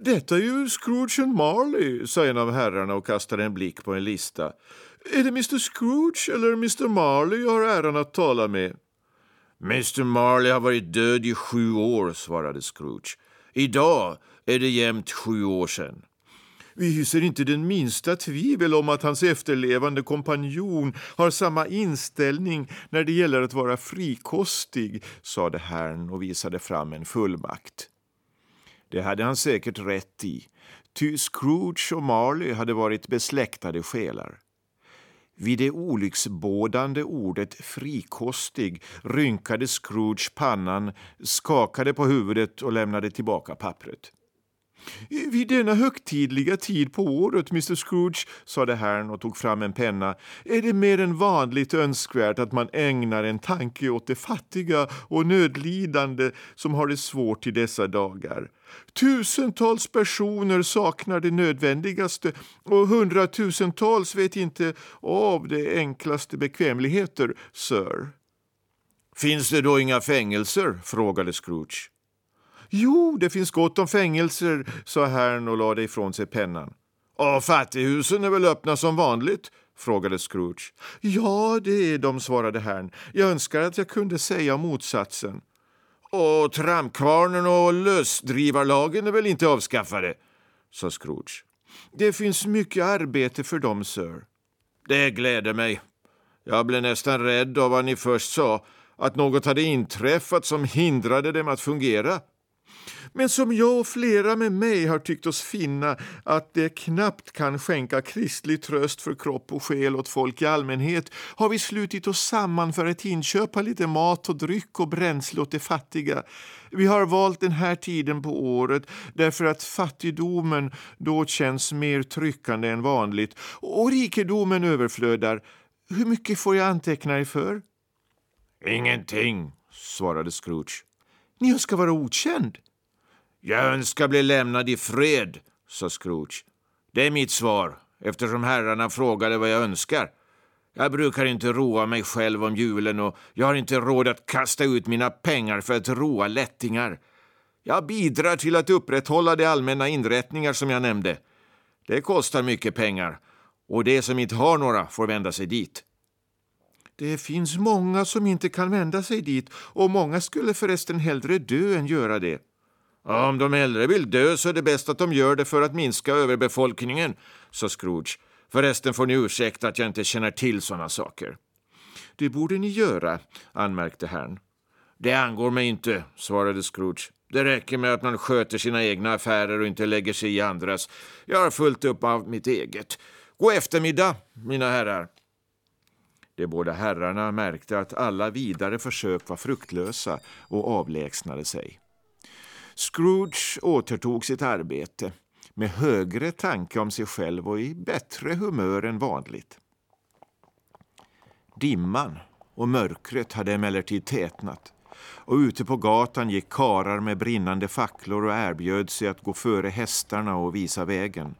Detta är ju Scrooge and Marley, sa en av herrarna och kastade en blick på en lista. Är det Mr Scrooge eller Mr Marley jag har äran att tala med? Mr Marley har varit död i sju år, svarade Scrooge. Idag är det jämnt sju år sedan. Vi hyser inte den minsta tvivel om att hans efterlevande kompanjon har samma inställning när det gäller att vara frikostig, sade herrn och visade fram en fullmakt. Det hade han säkert rätt i, ty Scrooge och Marley hade varit besläktade själar. Vid det olycksbådande ordet frikostig rynkade Scrooge pannan, skakade på huvudet och lämnade tillbaka pappret. Vid denna högtidliga tid på året, Mr Scrooge, sade herrn och tog fram en penna, är det mer än vanligt önskvärt att man ägnar en tanke åt de fattiga och nödlidande som har det svårt i dessa dagar. Tusentals personer saknar det nödvändigaste och hundratusentals vet inte av de enklaste bekvämligheter, sir. Finns det då inga fängelser? frågade Scrooge. Jo, det finns gott om fängelser, sa herrn och lade ifrån sig pennan. Och fattighusen är väl öppna som vanligt? frågade Scrooge. Ja, det är de, svarade herrn. Jag önskar att jag kunde säga motsatsen. Och tramkvarnen och lösdrivarlagen är väl inte avskaffade? sa Scrooge. Det finns mycket arbete för dem, sir. Det gläder mig. Jag blev nästan rädd av vad ni först sa, att något hade inträffat som hindrade dem att fungera men som jag och flera med mig har tyckt oss finna att det knappt kan skänka kristlig tröst för kropp och själ åt folk i allmänhet har vi slutit oss samman för att inköpa lite mat och dryck och bränsle åt de fattiga. Vi har valt den här tiden på året därför att fattigdomen då känns mer tryckande än vanligt och rikedomen överflödar. Hur mycket får jag anteckna er för? Ingenting, svarade Scrooge. Ni önskar vara okänd? Jag önskar bli lämnad i fred, sa Scrooge. Det är mitt svar, eftersom herrarna frågade vad jag önskar. Jag brukar inte roa mig själv om julen och jag har inte råd att kasta ut mina pengar för att roa lättingar. Jag bidrar till att upprätthålla de allmänna inrättningar som jag nämnde. Det kostar mycket pengar och de som inte har några får vända sig dit. Det finns många som inte kan vända sig dit och många skulle förresten hellre dö än göra det. Om de äldre vill dö så är det bäst att de gör det för att minska överbefolkningen, sa Scrooge. Förresten får ni ursäkta att jag inte känner till sådana saker. Det borde ni göra, anmärkte herrn. Det angår mig inte, svarade Scrooge. Det räcker med att man sköter sina egna affärer och inte lägger sig i andras. Jag har fullt upp av mitt eget. God eftermiddag, mina herrar. De båda herrarna märkte att alla vidare försök var fruktlösa och avlägsnade sig. Scrooge återtog sitt arbete med högre tanke om sig själv och i bättre humör än vanligt. Dimman och mörkret hade emellertid tätnat och ute på gatan gick karar med brinnande facklor och erbjöd sig att gå före hästarna och visa vägen.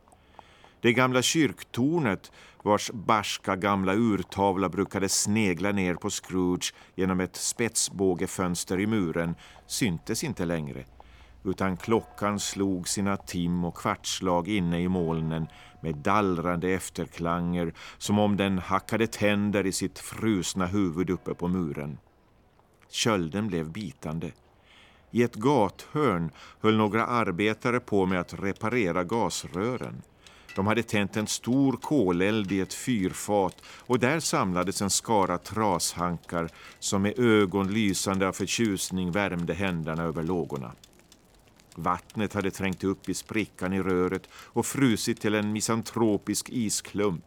Det gamla kyrktornet, vars barska gamla urtavla brukade snegla ner på Scrooge genom ett spetsbågefönster i muren, syntes inte längre utan klockan slog sina tim och kvartslag inne i molnen med dallrande efterklanger som om den hackade tänder i sitt frusna huvud uppe på muren. Kölden blev bitande. I ett gathörn höll några arbetare på med att reparera gasrören. De hade tänt en stor koleld i ett fyrfat och där samlades en skara trashankar som med ögon lysande av förtjusning värmde händerna över lågorna. Vattnet hade trängt upp i sprickan i röret och frusit till en misantropisk isklump.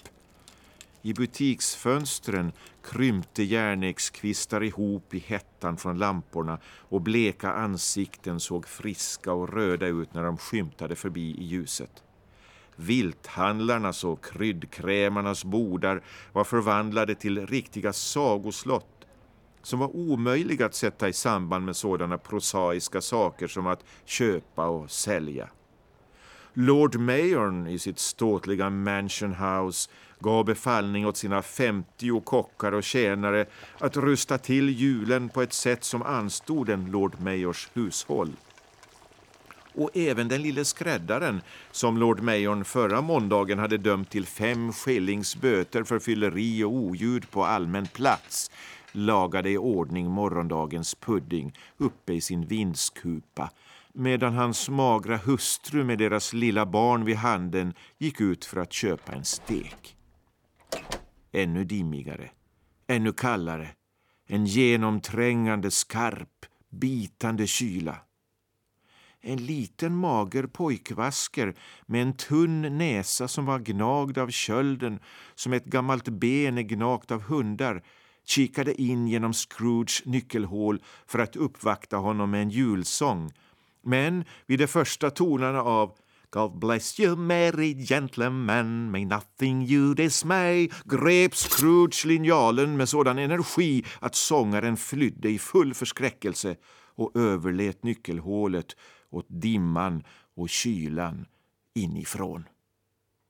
I butiksfönstren krympte järnäggskvistar ihop i hettan från lamporna och bleka ansikten såg friska och röda ut när de skymtade förbi i ljuset. Vilthandlarnas och kryddkrämarnas bodar var förvandlade till riktiga sagoslott som var omöjliga att sätta i samband med sådana prosaiska saker som att köpa och sälja. Lord Mayorn i sitt ståtliga Mansion House gav befallning åt sina 50 kockar och tjänare att rusta till julen på ett sätt som anstod en Lord Mayors hushåll. och även den lille skräddaren som Lord Mayorn förra måndagen hade dömt till fem skillings böter för fylleri och oljud på allmän plats lagade i ordning morgondagens pudding uppe i sin vindskupa medan hans magra hustru med deras lilla barn vid handen gick ut för att köpa en stek. Ännu dimmigare, ännu kallare, en genomträngande skarp, bitande kyla. En liten mager pojkvasker med en tunn näsa som var gnagd av kölden som ett gammalt ben är gnagt av hundar kikade in genom Scrooges nyckelhål för att uppvakta honom med en julsång. Men vid de första tonerna av God bless you merry gentlemen, may nothing you dismay grep Scrooge linjalen med sådan energi att sångaren flydde i full förskräckelse och överlät nyckelhålet åt dimman och kylan inifrån.